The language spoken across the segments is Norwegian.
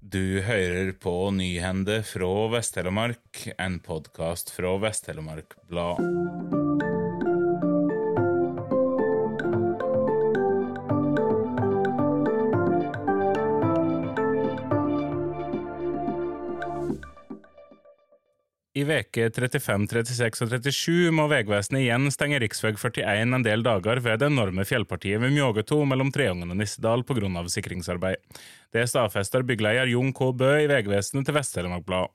Du hører på Nyhende fra Vest-Telemark, en podkast fra Vest-Telemark Blad. I veke 35, 36 og 37 må Vegvesenet igjen stenge rv. 41 en del dager ved det enorme fjellpartiet ved Mjågeto mellom Treungen og Nissedal pga. sikringsarbeid. Det stadfester byggeleder Jon K. Bø i Vegvesenet til Vest-Telemark Blad.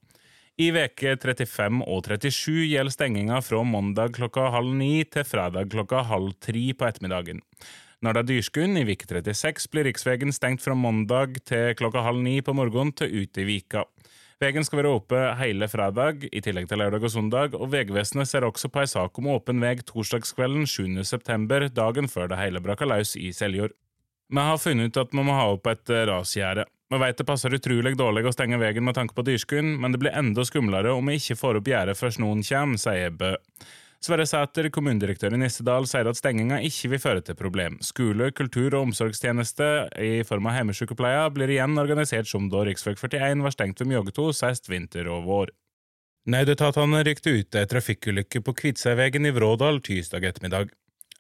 I veke 35 og 37 gjelder stenginga fra mandag klokka halv ni til fredag klokka halv tre på ettermiddagen. Når det er dyrskunn i vike 36, blir riksvegen stengt fra mandag til klokka halv ni på morgenen til ut i vika. Veien skal være åpen hele fredag, i tillegg til lørdag og søndag, og Vegvesenet ser også på ei sak om åpen vei torsdagskvelden 7. september, dagen før det hele braker løs i Seljord. Vi har funnet ut at vi må ha opp et rasgjerde. Vi vet det passer utrolig dårlig å stenge veien med tanke på dyrskuen, men det blir enda skumlere om vi ikke får opp gjerdet først noen kommer, sier Bø. Sverre Sæter, kommunedirektør i Nissedal, sier at stenginga ikke vil føre til problem. Skole, kultur og omsorgstjeneste i form av hjemmesykepleie blir igjen organisert som da rv. 41 var stengt ved Mjågeto sist vinter og vår. Nødetatene rykte ut ei trafikkulykke på Kviteseidvegen i Vrådal tirsdag ettermiddag.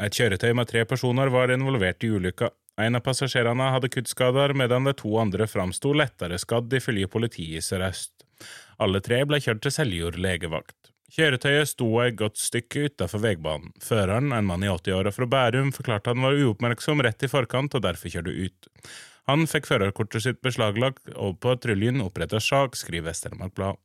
Et kjøretøy med tre personer var involvert i ulykka. En av passasjerene hadde kuttskader, medan de to andre framsto lettere skadd, ifølge politiet i Sør-Øst. Alle tre ble kjørt til Seljord legevakt. Kjøretøyet sto et godt stykke utafor veibanen. Føreren, en mann i 80-åra fra Bærum, forklarte han var uoppmerksom rett i forkant og derfor kjørte ut. Han fikk førerkortet sitt beslaglagt, og patruljen oppretta sak, skriver Vest-Telemark Blad.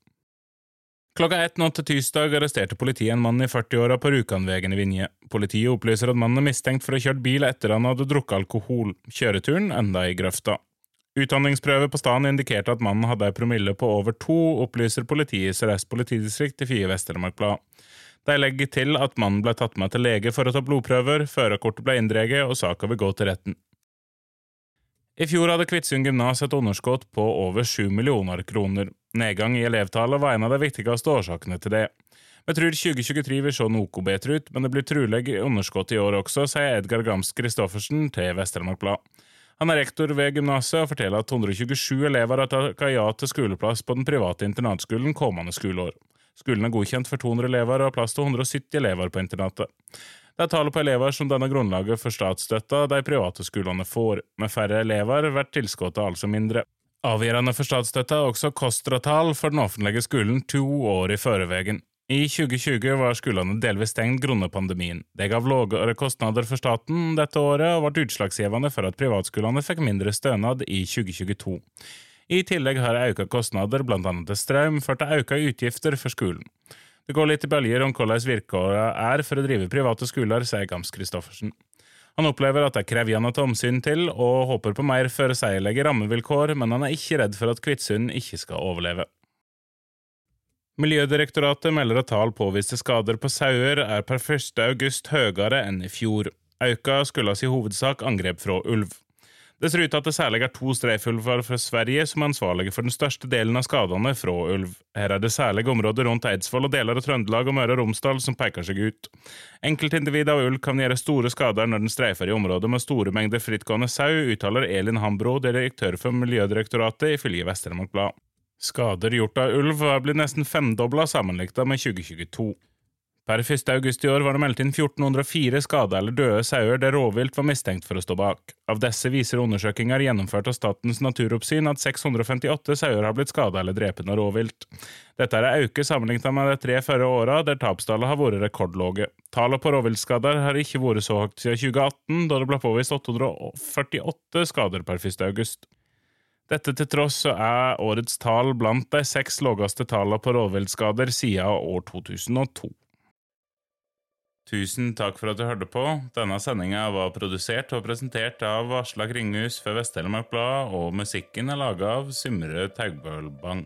Klokka ett natt til tirsdag arresterte politiet en mann i 40-åra på Rjukanvegen i Vinje. Politiet opplyser at mannen er mistenkt for å ha kjørt bil etter han hadde drukket alkohol. Kjøreturen enda i grøfta. Utdanningsprøve på stedet indikerte at mannen hadde ei promille på over to, opplyser politiet i Sør-Øst politidistrikt i Fie Vest-Telemark Blad. De legger til at mannen ble tatt med til lege for å ta blodprøver, førerkortet ble inndreget og saka vil gå til retten. I fjor hadde Kvitsund gymnas et underskudd på over sju millioner kroner. Nedgang i elevtallet var en av de viktigste årsakene til det. Vi tror 2023 vil se noe bedre ut, men det blir trolig underskudd i år også, sier Edgar Gams Christoffersen til Vest-Telemark Blad. Han er rektor ved gymnaset og forteller at 127 elever har takket ja til skoleplass på den private internatskolen kommende skoleår. Skolen er godkjent for 200 elever og har plass til 170 elever på internatet. Det er tallet på elever som danner grunnlaget for statsstøtta de private skolene får. Med færre elever blir tilskuddet altså mindre. Avgjørende for statsstøtta er også KOSTRA-tall for den offentlige skolen to år i førevegen. I 2020 var skolene delvis stengt grunnet pandemien. Det gav lavere kostnader for staten dette året, og ble utslagsgivende for at privatskolene fikk mindre stønad i 2022. I tillegg har økte kostnader, annet til strøm, ført til økte utgifter for skolen. Det går litt i bølger om hvordan vilkårene er for å drive private skoler, sier Gams Christoffersen. Han opplever at det er krevende å ta omsyn til, og håper på mer forutsigelige rammevilkår, men han er ikke redd for at Kvitsund ikke skal overleve. Miljødirektoratet melder at tall påviste skader på sauer er per 1. august høyere enn i fjor. Auka skyldes i hovedsak angrep fra ulv. Det ser ut til at det særlig er to streifulver fra Sverige som er ansvarlige for den største delen av skadene fra ulv. Her er det særlig områder rundt Eidsvoll og deler av Trøndelag og Møre og Romsdal som peker seg ut. Enkeltindivider av ulv kan gjøre store skader når den streifer i områder med store mengder frittgående sau, uttaler Elin Hambro, direktør for Miljødirektoratet, ifølge Vest-Telemark Blad. Skader gjort av ulv blitt nesten femdobla sammenlignet med 2022. Per 1. august i år var det meldt inn 1404 skada eller døde sauer der rovvilt var mistenkt for å stå bak. Av disse viser undersøkelser gjennomført av Statens naturoppsyn at 658 sauer har blitt skada eller drept av rovvilt. Dette er en økning sammenlignet med de tre førre åra, der tapstallet har vært rekordlave. Tallet på rovviltskader har ikke vært så høyt siden 2018, da det ble påvist 848 skader per 1. Dette til tross så er årets tall blant de seks laveste tallene på rovviltskader siden år 2002. Tusen takk for at du hørte på. Denne sendinga var produsert og presentert av Aslak Kringhus for Vest-Telemark Blad, og musikken er laga av Symre Taugbølbang.